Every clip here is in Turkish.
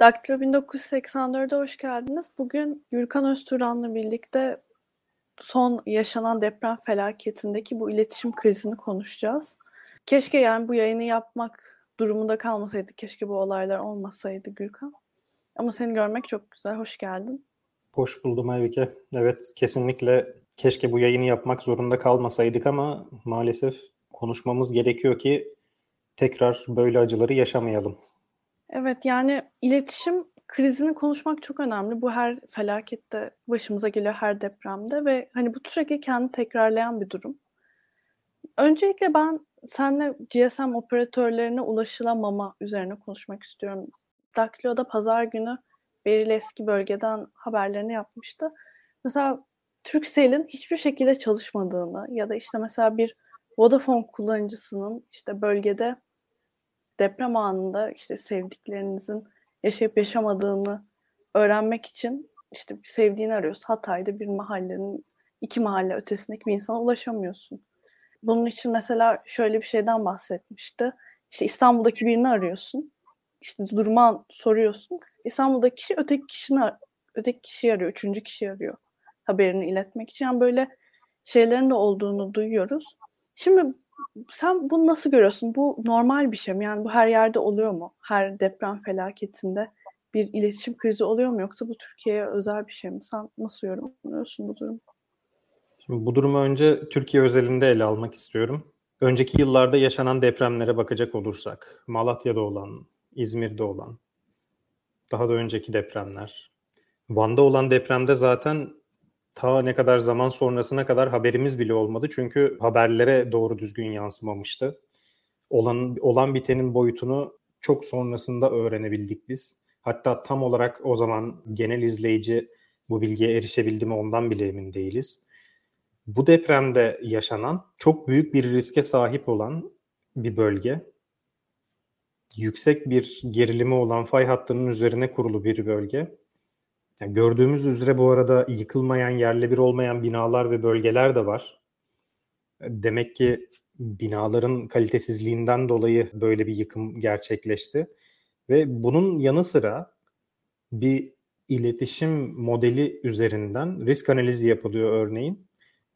Daktilo 1984'e hoş geldiniz. Bugün Gürkan Özturan'la birlikte son yaşanan deprem felaketindeki bu iletişim krizini konuşacağız. Keşke yani bu yayını yapmak durumunda kalmasaydı. Keşke bu olaylar olmasaydı Gürkan. Ama seni görmek çok güzel. Hoş geldin. Hoş buldum Aybike. Evet kesinlikle keşke bu yayını yapmak zorunda kalmasaydık ama maalesef konuşmamız gerekiyor ki tekrar böyle acıları yaşamayalım. Evet yani iletişim krizini konuşmak çok önemli. Bu her felakette başımıza geliyor her depremde ve hani bu sürekli kendi tekrarlayan bir durum. Öncelikle ben seninle GSM operatörlerine ulaşılamama üzerine konuşmak istiyorum. Daklo'da pazar günü Beril eski bölgeden haberlerini yapmıştı. Mesela Turkcell'in hiçbir şekilde çalışmadığını ya da işte mesela bir Vodafone kullanıcısının işte bölgede deprem anında işte sevdiklerinizin yaşayıp yaşamadığını öğrenmek için işte sevdiğini arıyorsun. Hatay'da bir mahallenin iki mahalle ötesindeki bir insana ulaşamıyorsun. Bunun için mesela şöyle bir şeyden bahsetmişti. İşte İstanbul'daki birini arıyorsun. İşte duruma soruyorsun. İstanbul'daki kişi öteki kişini öteki kişi arıyor, üçüncü kişi arıyor haberini iletmek için. Yani böyle şeylerin de olduğunu duyuyoruz. Şimdi sen bunu nasıl görüyorsun? Bu normal bir şey mi? Yani bu her yerde oluyor mu? Her deprem felaketinde bir iletişim krizi oluyor mu? Yoksa bu Türkiye'ye özel bir şey mi? Sen nasıl yorumluyorsun bu durumu? Şimdi bu durumu önce Türkiye özelinde ele almak istiyorum. Önceki yıllarda yaşanan depremlere bakacak olursak, Malatya'da olan, İzmir'de olan, daha da önceki depremler, Van'da olan depremde zaten ta ne kadar zaman sonrasına kadar haberimiz bile olmadı. Çünkü haberlere doğru düzgün yansımamıştı. Olan, olan bitenin boyutunu çok sonrasında öğrenebildik biz. Hatta tam olarak o zaman genel izleyici bu bilgiye erişebildi mi ondan bile emin değiliz. Bu depremde yaşanan çok büyük bir riske sahip olan bir bölge. Yüksek bir gerilimi olan fay hattının üzerine kurulu bir bölge yani gördüğümüz üzere bu arada yıkılmayan, yerle bir olmayan binalar ve bölgeler de var. Demek ki binaların kalitesizliğinden dolayı böyle bir yıkım gerçekleşti. Ve bunun yanı sıra bir iletişim modeli üzerinden risk analizi yapılıyor örneğin.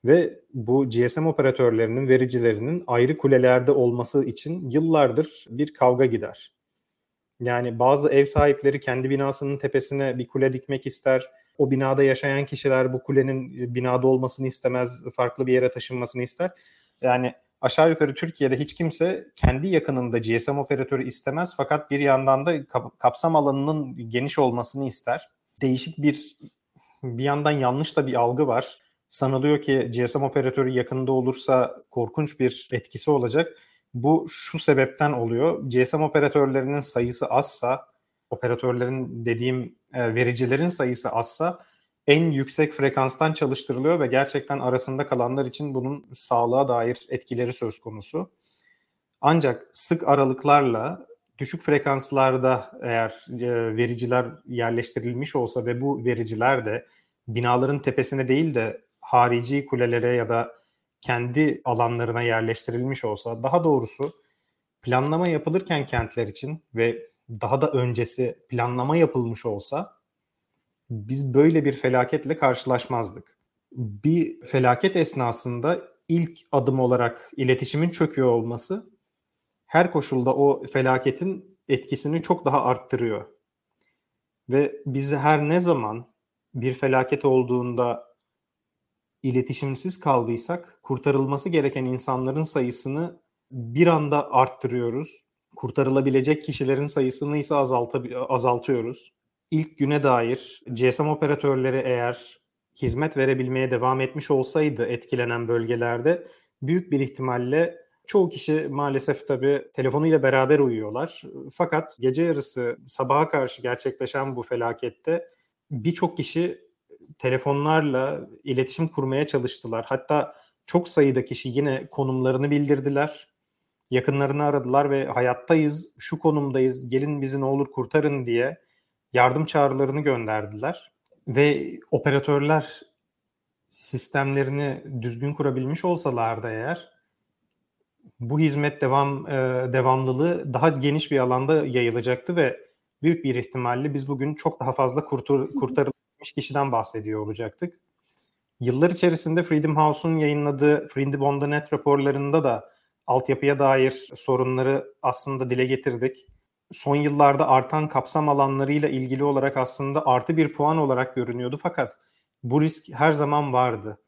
Ve bu GSM operatörlerinin, vericilerinin ayrı kulelerde olması için yıllardır bir kavga gider. Yani bazı ev sahipleri kendi binasının tepesine bir kule dikmek ister. O binada yaşayan kişiler bu kulenin binada olmasını istemez, farklı bir yere taşınmasını ister. Yani aşağı yukarı Türkiye'de hiç kimse kendi yakınında GSM operatörü istemez fakat bir yandan da kapsam alanının geniş olmasını ister. Değişik bir bir yandan yanlış da bir algı var. Sanılıyor ki GSM operatörü yakında olursa korkunç bir etkisi olacak. Bu şu sebepten oluyor. GSM operatörlerinin sayısı azsa, operatörlerin dediğim e, vericilerin sayısı azsa en yüksek frekanstan çalıştırılıyor ve gerçekten arasında kalanlar için bunun sağlığa dair etkileri söz konusu. Ancak sık aralıklarla düşük frekanslarda eğer e, vericiler yerleştirilmiş olsa ve bu vericiler de binaların tepesine değil de harici kulelere ya da kendi alanlarına yerleştirilmiş olsa, daha doğrusu planlama yapılırken kentler için ve daha da öncesi planlama yapılmış olsa biz böyle bir felaketle karşılaşmazdık. Bir felaket esnasında ilk adım olarak iletişimin çöküyor olması her koşulda o felaketin etkisini çok daha arttırıyor. Ve biz her ne zaman bir felaket olduğunda iletişimsiz kaldıysak kurtarılması gereken insanların sayısını bir anda arttırıyoruz. Kurtarılabilecek kişilerin sayısını ise azaltıyoruz. İlk güne dair GSM operatörleri eğer hizmet verebilmeye devam etmiş olsaydı etkilenen bölgelerde büyük bir ihtimalle çoğu kişi maalesef tabii telefonuyla beraber uyuyorlar. Fakat gece yarısı sabaha karşı gerçekleşen bu felakette birçok kişi telefonlarla iletişim kurmaya çalıştılar. Hatta çok sayıda kişi yine konumlarını bildirdiler. Yakınlarını aradılar ve hayattayız, şu konumdayız, gelin bizi ne olur kurtarın diye yardım çağrılarını gönderdiler. Ve operatörler sistemlerini düzgün kurabilmiş olsalardı eğer bu hizmet devam e, devamlılığı daha geniş bir alanda yayılacaktı ve büyük bir ihtimalle biz bugün çok daha fazla kurtar, kurtarılmış kişiden bahsediyor olacaktık. Yıllar içerisinde Freedom House'un yayınladığı Freedom on the Net raporlarında da altyapıya dair sorunları aslında dile getirdik. Son yıllarda artan kapsam alanlarıyla ilgili olarak aslında artı bir puan olarak görünüyordu fakat bu risk her zaman vardı.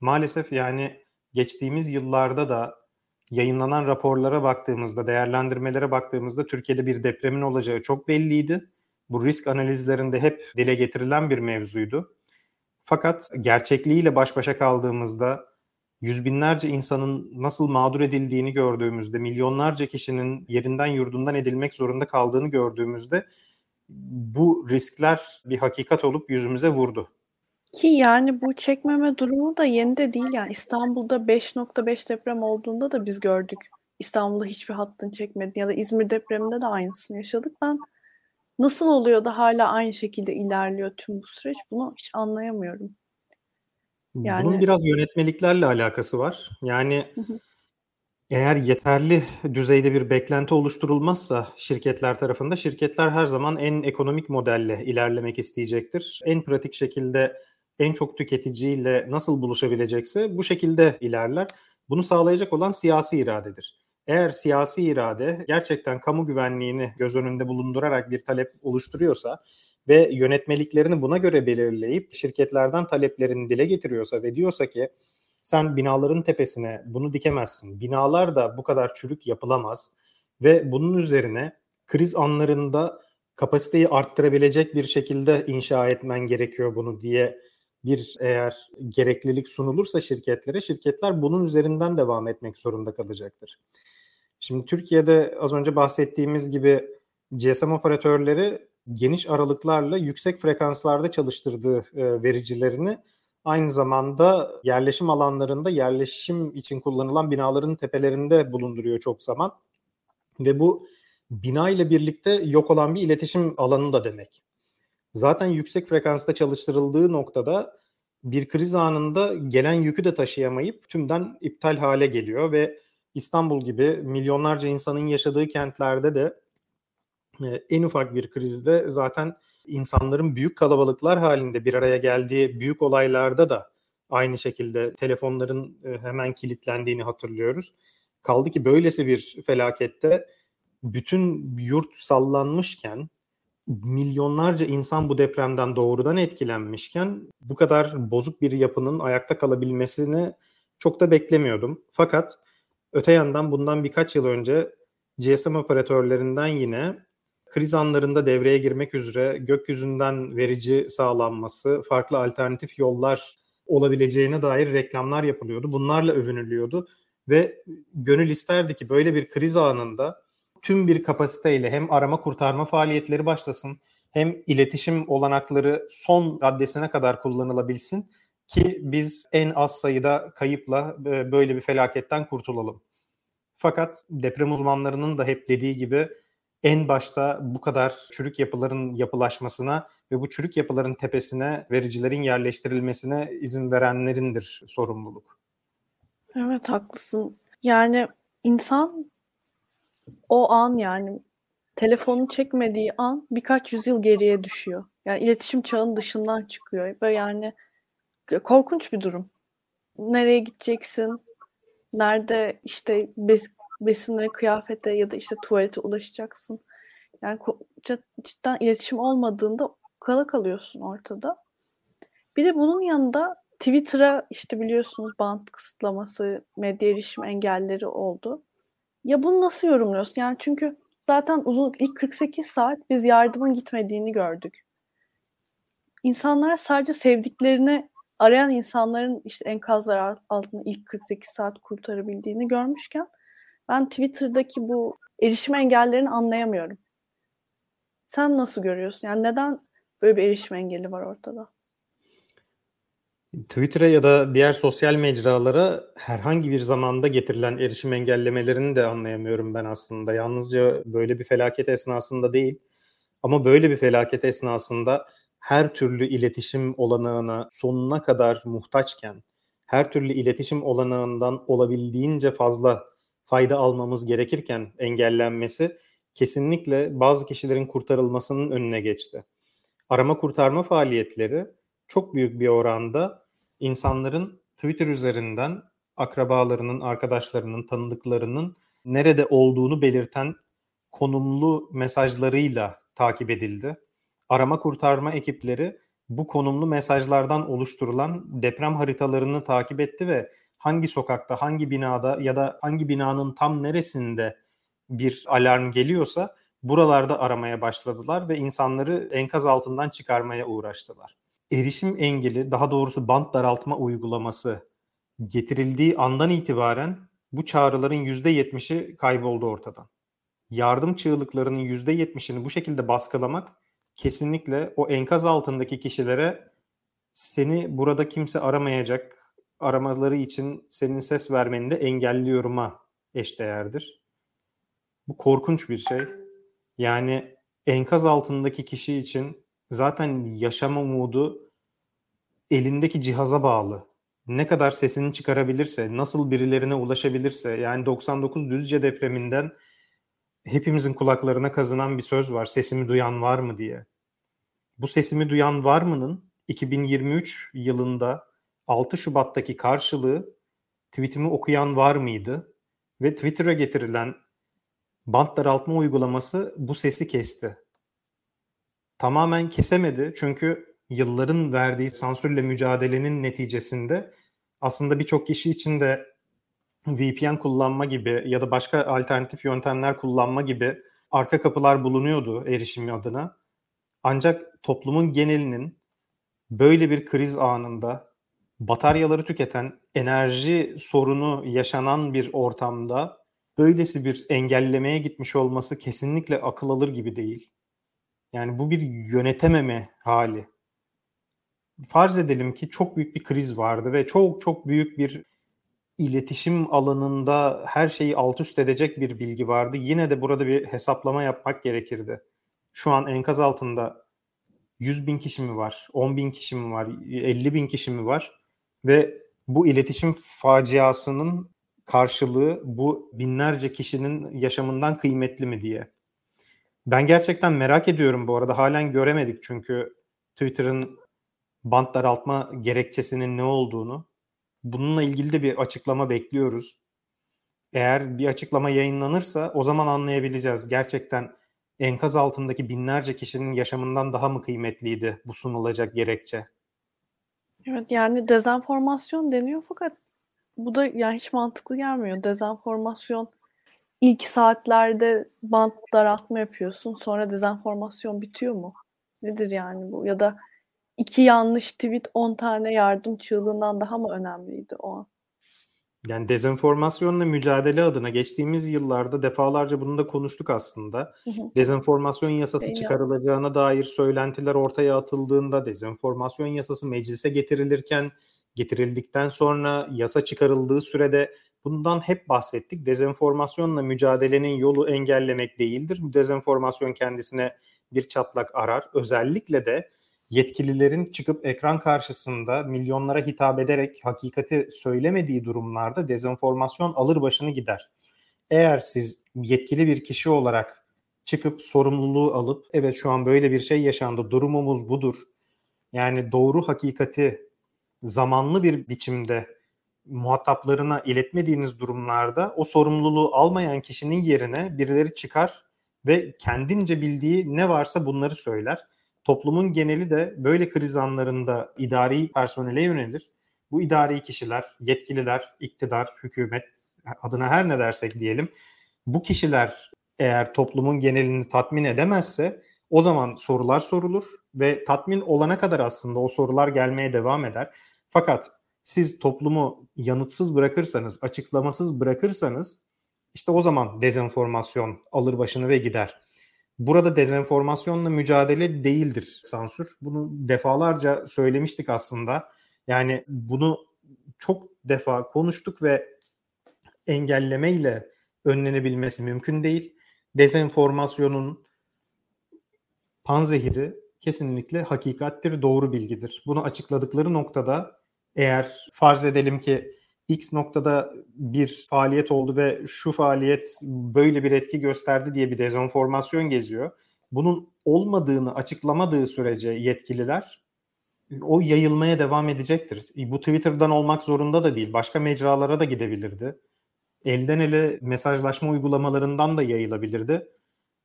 Maalesef yani geçtiğimiz yıllarda da yayınlanan raporlara baktığımızda, değerlendirmelere baktığımızda Türkiye'de bir depremin olacağı çok belliydi. Bu risk analizlerinde hep dile getirilen bir mevzuydu. Fakat gerçekliğiyle baş başa kaldığımızda yüz binlerce insanın nasıl mağdur edildiğini gördüğümüzde, milyonlarca kişinin yerinden yurdundan edilmek zorunda kaldığını gördüğümüzde bu riskler bir hakikat olup yüzümüze vurdu. Ki yani bu çekmeme durumu da yeni de değil yani İstanbul'da 5.5 deprem olduğunda da biz gördük. İstanbul'da hiçbir hattın çekmedi ya da İzmir depreminde de aynısını yaşadık. Ben nasıl oluyor da hala aynı şekilde ilerliyor tüm bu süreç bunu hiç anlayamıyorum. Yani... Bunun biraz yönetmeliklerle alakası var. Yani eğer yeterli düzeyde bir beklenti oluşturulmazsa şirketler tarafında şirketler her zaman en ekonomik modelle ilerlemek isteyecektir. En pratik şekilde en çok tüketiciyle nasıl buluşabilecekse bu şekilde ilerler. Bunu sağlayacak olan siyasi iradedir. Eğer siyasi irade gerçekten kamu güvenliğini göz önünde bulundurarak bir talep oluşturuyorsa ve yönetmeliklerini buna göre belirleyip şirketlerden taleplerini dile getiriyorsa ve diyorsa ki sen binaların tepesine bunu dikemezsin. Binalar da bu kadar çürük yapılamaz ve bunun üzerine kriz anlarında kapasiteyi arttırabilecek bir şekilde inşa etmen gerekiyor bunu diye bir eğer gereklilik sunulursa şirketlere şirketler bunun üzerinden devam etmek zorunda kalacaktır. Şimdi Türkiye'de az önce bahsettiğimiz gibi GSM operatörleri geniş aralıklarla yüksek frekanslarda çalıştırdığı e, vericilerini aynı zamanda yerleşim alanlarında yerleşim için kullanılan binaların tepelerinde bulunduruyor çok zaman. Ve bu bina ile birlikte yok olan bir iletişim alanı da demek. Zaten yüksek frekansta çalıştırıldığı noktada bir kriz anında gelen yükü de taşıyamayıp tümden iptal hale geliyor ve İstanbul gibi milyonlarca insanın yaşadığı kentlerde de e, en ufak bir krizde zaten insanların büyük kalabalıklar halinde bir araya geldiği büyük olaylarda da aynı şekilde telefonların e, hemen kilitlendiğini hatırlıyoruz. Kaldı ki böylesi bir felakette bütün yurt sallanmışken milyonlarca insan bu depremden doğrudan etkilenmişken bu kadar bozuk bir yapının ayakta kalabilmesini çok da beklemiyordum. Fakat öte yandan bundan birkaç yıl önce GSM operatörlerinden yine kriz anlarında devreye girmek üzere gökyüzünden verici sağlanması, farklı alternatif yollar olabileceğine dair reklamlar yapılıyordu. Bunlarla övünülüyordu ve gönül isterdi ki böyle bir kriz anında tüm bir kapasiteyle hem arama kurtarma faaliyetleri başlasın hem iletişim olanakları son raddesine kadar kullanılabilsin ki biz en az sayıda kayıpla e, böyle bir felaketten kurtulalım. Fakat deprem uzmanlarının da hep dediği gibi en başta bu kadar çürük yapıların yapılaşmasına ve bu çürük yapıların tepesine vericilerin yerleştirilmesine izin verenlerindir sorumluluk. Evet haklısın. Yani insan o an yani telefonu çekmediği an birkaç yüzyıl geriye düşüyor. Yani iletişim çağının dışından çıkıyor. Ve yani korkunç bir durum. Nereye gideceksin? Nerede işte bes besinlere, kıyafete ya da işte tuvalete ulaşacaksın. Yani cidden iletişim olmadığında kala kalıyorsun ortada. Bir de bunun yanında Twitter'a işte biliyorsunuz bant kısıtlaması, medya erişim engelleri oldu. Ya bunu nasıl yorumluyorsun? Yani çünkü zaten uzun ilk 48 saat biz yardımın gitmediğini gördük. İnsanlar sadece sevdiklerini arayan insanların işte enkazlar altında ilk 48 saat kurtarabildiğini görmüşken ben Twitter'daki bu erişim engellerini anlayamıyorum. Sen nasıl görüyorsun? Yani neden böyle bir erişim engeli var ortada? Twitter'a ya da diğer sosyal mecralara herhangi bir zamanda getirilen erişim engellemelerini de anlayamıyorum ben aslında. Yalnızca böyle bir felaket esnasında değil ama böyle bir felaket esnasında her türlü iletişim olanağına sonuna kadar muhtaçken, her türlü iletişim olanağından olabildiğince fazla fayda almamız gerekirken engellenmesi kesinlikle bazı kişilerin kurtarılmasının önüne geçti. Arama kurtarma faaliyetleri çok büyük bir oranda insanların Twitter üzerinden akrabalarının, arkadaşlarının, tanıdıklarının nerede olduğunu belirten konumlu mesajlarıyla takip edildi. Arama kurtarma ekipleri bu konumlu mesajlardan oluşturulan deprem haritalarını takip etti ve hangi sokakta, hangi binada ya da hangi binanın tam neresinde bir alarm geliyorsa buralarda aramaya başladılar ve insanları enkaz altından çıkarmaya uğraştılar. Erişim engeli, daha doğrusu band daraltma uygulaması getirildiği andan itibaren bu çağrıların %70'i kayboldu ortadan. Yardım çığlıklarının %70'ini bu şekilde baskılamak kesinlikle o enkaz altındaki kişilere seni burada kimse aramayacak, aramaları için senin ses vermeni de engelliyorum'a eşdeğerdir. Bu korkunç bir şey. Yani enkaz altındaki kişi için zaten yaşam umudu elindeki cihaza bağlı. Ne kadar sesini çıkarabilirse, nasıl birilerine ulaşabilirse, yani 99 Düzce depreminden hepimizin kulaklarına kazınan bir söz var. Sesimi duyan var mı diye. Bu sesimi duyan var mı'nın 2023 yılında 6 Şubat'taki karşılığı tweetimi okuyan var mıydı? Ve Twitter'a getirilen bant daraltma uygulaması bu sesi kesti. Tamamen kesemedi çünkü yılların verdiği sansürle mücadelenin neticesinde aslında birçok kişi için de VPN kullanma gibi ya da başka alternatif yöntemler kullanma gibi arka kapılar bulunuyordu erişim adına. Ancak toplumun genelinin böyle bir kriz anında bataryaları tüketen, enerji sorunu yaşanan bir ortamda böylesi bir engellemeye gitmiş olması kesinlikle akıl alır gibi değil. Yani bu bir yönetememe hali. Farz edelim ki çok büyük bir kriz vardı ve çok çok büyük bir iletişim alanında her şeyi alt üst edecek bir bilgi vardı. Yine de burada bir hesaplama yapmak gerekirdi. Şu an enkaz altında 100 bin kişi mi var, 10 bin kişi mi var, 50 bin kişi mi var ve bu iletişim faciasının karşılığı bu binlerce kişinin yaşamından kıymetli mi diye. Ben gerçekten merak ediyorum bu arada. Halen göremedik çünkü Twitter'ın bant daraltma gerekçesinin ne olduğunu. Bununla ilgili de bir açıklama bekliyoruz. Eğer bir açıklama yayınlanırsa o zaman anlayabileceğiz. Gerçekten enkaz altındaki binlerce kişinin yaşamından daha mı kıymetliydi bu sunulacak gerekçe? Evet yani dezenformasyon deniyor fakat bu da yani hiç mantıklı gelmiyor. Dezenformasyon ilk saatlerde bant daraltma yapıyorsun sonra dezenformasyon bitiyor mu? Nedir yani bu? Ya da iki yanlış tweet 10 tane yardım çığlığından daha mı önemliydi o an? Yani dezenformasyonla mücadele adına geçtiğimiz yıllarda defalarca bunu da konuştuk aslında. Hı hı. Dezenformasyon yasası Değil çıkarılacağına ya. dair söylentiler ortaya atıldığında, dezenformasyon yasası meclise getirilirken, getirildikten sonra yasa çıkarıldığı sürede bundan hep bahsettik. Dezenformasyonla mücadelenin yolu engellemek değildir. Dezenformasyon kendisine bir çatlak arar. Özellikle de yetkililerin çıkıp ekran karşısında milyonlara hitap ederek hakikati söylemediği durumlarda dezenformasyon alır başını gider. Eğer siz yetkili bir kişi olarak çıkıp sorumluluğu alıp evet şu an böyle bir şey yaşandı durumumuz budur. Yani doğru hakikati zamanlı bir biçimde muhataplarına iletmediğiniz durumlarda o sorumluluğu almayan kişinin yerine birileri çıkar ve kendince bildiği ne varsa bunları söyler Toplumun geneli de böyle kriz anlarında idari personele yönelir. Bu idari kişiler, yetkililer, iktidar, hükümet adına her ne dersek diyelim bu kişiler eğer toplumun genelini tatmin edemezse o zaman sorular sorulur ve tatmin olana kadar aslında o sorular gelmeye devam eder. Fakat siz toplumu yanıtsız bırakırsanız, açıklamasız bırakırsanız işte o zaman dezenformasyon alır başını ve gider. Burada dezenformasyonla mücadele değildir sansür. Bunu defalarca söylemiştik aslında. Yani bunu çok defa konuştuk ve engellemeyle önlenebilmesi mümkün değil. Dezenformasyonun panzehiri kesinlikle hakikattir, doğru bilgidir. Bunu açıkladıkları noktada eğer farz edelim ki X noktada bir faaliyet oldu ve şu faaliyet böyle bir etki gösterdi diye bir dezenformasyon geziyor. Bunun olmadığını açıklamadığı sürece yetkililer o yayılmaya devam edecektir. Bu Twitter'dan olmak zorunda da değil. Başka mecralara da gidebilirdi. Elden ele mesajlaşma uygulamalarından da yayılabilirdi.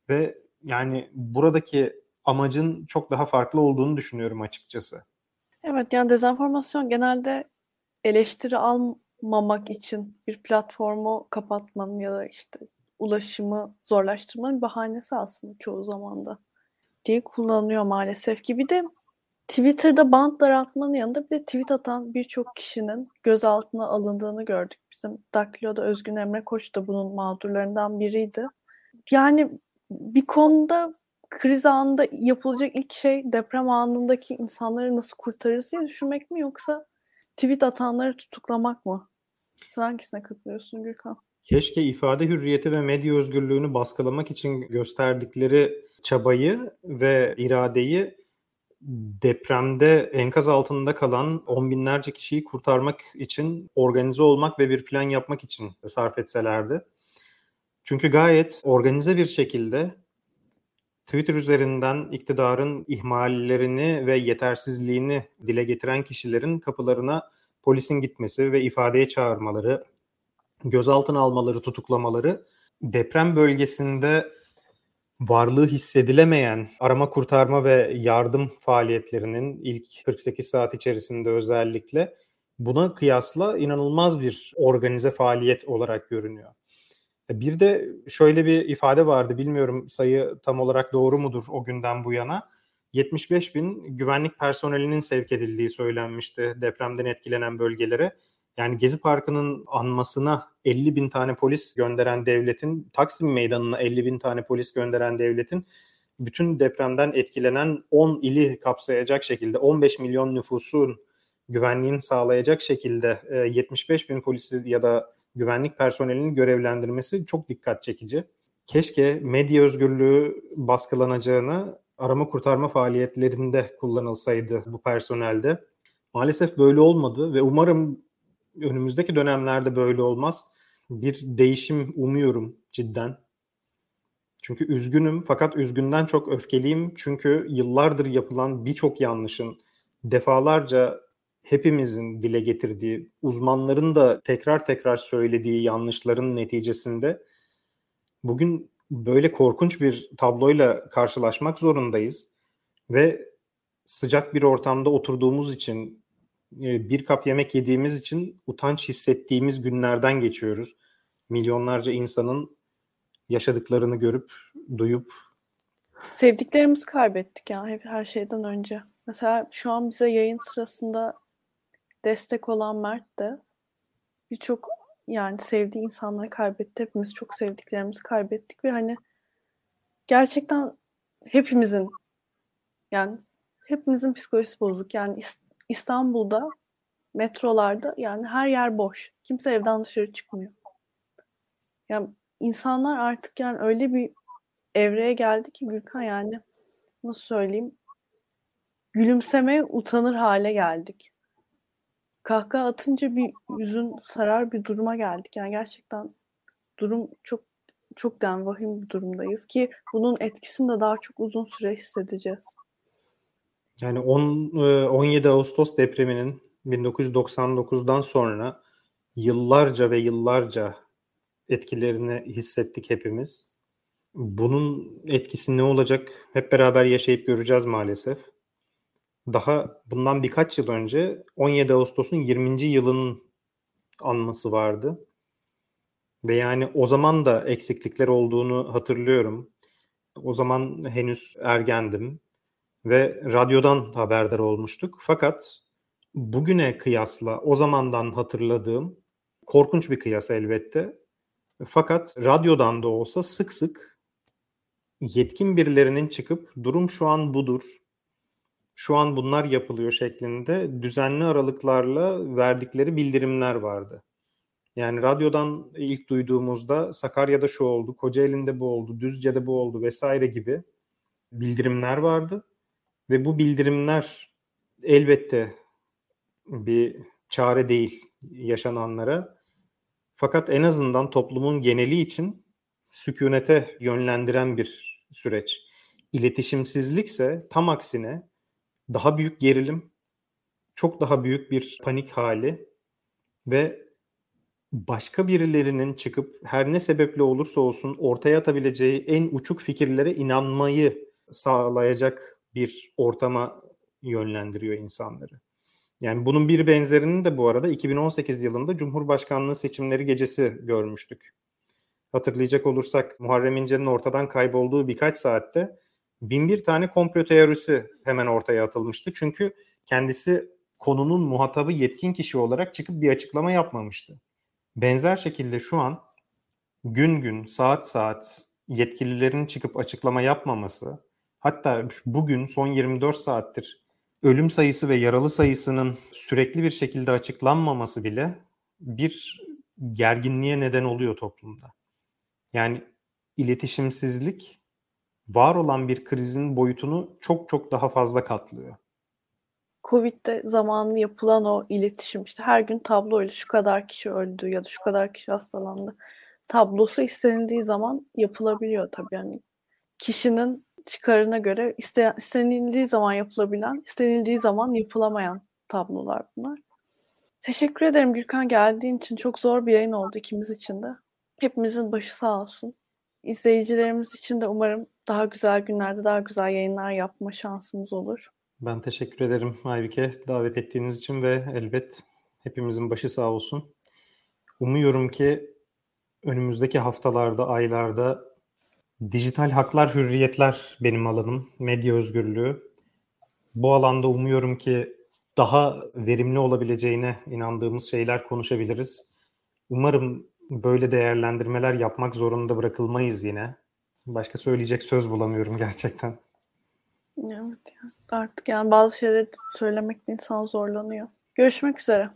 Ve yani buradaki amacın çok daha farklı olduğunu düşünüyorum açıkçası. Evet yani dezenformasyon genelde eleştiri almamak için bir platformu kapatmanın ya da işte ulaşımı zorlaştırmanın bahanesi aslında çoğu zamanda diye kullanılıyor maalesef ki. Bir de Twitter'da band daraltmanın yanında bir de tweet atan birçok kişinin gözaltına alındığını gördük. Bizim Daklo'da Özgün Emre Koç da bunun mağdurlarından biriydi. Yani bir konuda kriz anında yapılacak ilk şey deprem anındaki insanları nasıl kurtarırız diye düşünmek mi yoksa tweet atanları tutuklamak mı? Sen hangisine katılıyorsun Gürkan? Keşke ifade hürriyeti ve medya özgürlüğünü baskılamak için gösterdikleri çabayı ve iradeyi depremde enkaz altında kalan on binlerce kişiyi kurtarmak için organize olmak ve bir plan yapmak için sarf etselerdi. Çünkü gayet organize bir şekilde Twitter üzerinden iktidarın ihmallerini ve yetersizliğini dile getiren kişilerin kapılarına polisin gitmesi ve ifadeye çağırmaları, gözaltına almaları, tutuklamaları deprem bölgesinde varlığı hissedilemeyen arama kurtarma ve yardım faaliyetlerinin ilk 48 saat içerisinde özellikle buna kıyasla inanılmaz bir organize faaliyet olarak görünüyor. Bir de şöyle bir ifade vardı bilmiyorum sayı tam olarak doğru mudur o günden bu yana. 75 bin güvenlik personelinin sevk edildiği söylenmişti depremden etkilenen bölgelere. Yani Gezi Parkı'nın anmasına 50 bin tane polis gönderen devletin, Taksim Meydanı'na 50 bin tane polis gönderen devletin bütün depremden etkilenen 10 ili kapsayacak şekilde 15 milyon nüfusun güvenliğini sağlayacak şekilde 75 bin polisi ya da güvenlik personelinin görevlendirmesi çok dikkat çekici. Keşke medya özgürlüğü baskılanacağını arama kurtarma faaliyetlerinde kullanılsaydı bu personelde. Maalesef böyle olmadı ve umarım önümüzdeki dönemlerde böyle olmaz. Bir değişim umuyorum cidden. Çünkü üzgünüm fakat üzgünden çok öfkeliyim. Çünkü yıllardır yapılan birçok yanlışın defalarca hepimizin dile getirdiği, uzmanların da tekrar tekrar söylediği yanlışların neticesinde bugün böyle korkunç bir tabloyla karşılaşmak zorundayız ve sıcak bir ortamda oturduğumuz için e, bir kap yemek yediğimiz için utanç hissettiğimiz günlerden geçiyoruz. Milyonlarca insanın yaşadıklarını görüp, duyup sevdiklerimizi kaybettik ya hep her şeyden önce. Mesela şu an bize yayın sırasında destek olan Mert de birçok yani sevdiği insanları kaybetti. Hepimiz çok sevdiklerimizi kaybettik ve hani gerçekten hepimizin yani hepimizin psikolojisi bozuk. Yani İstanbul'da metrolarda yani her yer boş. Kimse evden dışarı çıkmıyor. Yani insanlar artık yani öyle bir evreye geldi ki Gürkan yani nasıl söyleyeyim gülümsemeye utanır hale geldik kahkaha atınca bir yüzün sarar bir duruma geldik. Yani gerçekten durum çok çok den vahim bir durumdayız ki bunun etkisini de daha çok uzun süre hissedeceğiz. Yani 10 17 e, Ağustos depreminin 1999'dan sonra yıllarca ve yıllarca etkilerini hissettik hepimiz. Bunun etkisi ne olacak hep beraber yaşayıp göreceğiz maalesef daha bundan birkaç yıl önce 17 Ağustos'un 20. yılının anması vardı. Ve yani o zaman da eksiklikler olduğunu hatırlıyorum. O zaman henüz ergendim ve radyodan haberdar olmuştuk. Fakat bugüne kıyasla o zamandan hatırladığım korkunç bir kıyas elbette. Fakat radyodan da olsa sık sık yetkin birilerinin çıkıp durum şu an budur şu an bunlar yapılıyor şeklinde düzenli aralıklarla verdikleri bildirimler vardı. Yani radyodan ilk duyduğumuzda Sakarya'da şu oldu, Kocaeli'nde bu oldu, Düzce'de bu oldu vesaire gibi bildirimler vardı. Ve bu bildirimler elbette bir çare değil. yaşananlara. Fakat en azından toplumun geneli için sükunete yönlendiren bir süreç. İletişimsizlikse tam aksine daha büyük gerilim, çok daha büyük bir panik hali ve başka birilerinin çıkıp her ne sebeple olursa olsun ortaya atabileceği en uçuk fikirlere inanmayı sağlayacak bir ortama yönlendiriyor insanları. Yani bunun bir benzerini de bu arada 2018 yılında Cumhurbaşkanlığı seçimleri gecesi görmüştük. Hatırlayacak olursak Muharrem İnce'nin ortadan kaybolduğu birkaç saatte bin bir tane komplo teorisi hemen ortaya atılmıştı. Çünkü kendisi konunun muhatabı yetkin kişi olarak çıkıp bir açıklama yapmamıştı. Benzer şekilde şu an gün gün, saat saat yetkililerin çıkıp açıklama yapmaması, hatta bugün son 24 saattir ölüm sayısı ve yaralı sayısının sürekli bir şekilde açıklanmaması bile bir gerginliğe neden oluyor toplumda. Yani iletişimsizlik var olan bir krizin boyutunu çok çok daha fazla katlıyor. Covid'de zamanlı yapılan o iletişim işte her gün tabloyla şu kadar kişi öldü ya da şu kadar kişi hastalandı tablosu istenildiği zaman yapılabiliyor tabii yani kişinin çıkarına göre iste, istenildiği zaman yapılabilen, istenildiği zaman yapılamayan tablolar bunlar. Teşekkür ederim Gürkan geldiğin için. Çok zor bir yayın oldu ikimiz için de. Hepimizin başı sağ olsun. İzleyicilerimiz için de umarım daha güzel günlerde daha güzel yayınlar yapma şansımız olur. Ben teşekkür ederim Aybike davet ettiğiniz için ve elbet hepimizin başı sağ olsun. Umuyorum ki önümüzdeki haftalarda, aylarda dijital haklar, hürriyetler benim alanım, medya özgürlüğü. Bu alanda umuyorum ki daha verimli olabileceğine inandığımız şeyler konuşabiliriz. Umarım böyle değerlendirmeler yapmak zorunda bırakılmayız yine. Başka söyleyecek söz bulamıyorum gerçekten. Evet ya artık yani bazı şeyleri söylemekte insan zorlanıyor. Görüşmek üzere.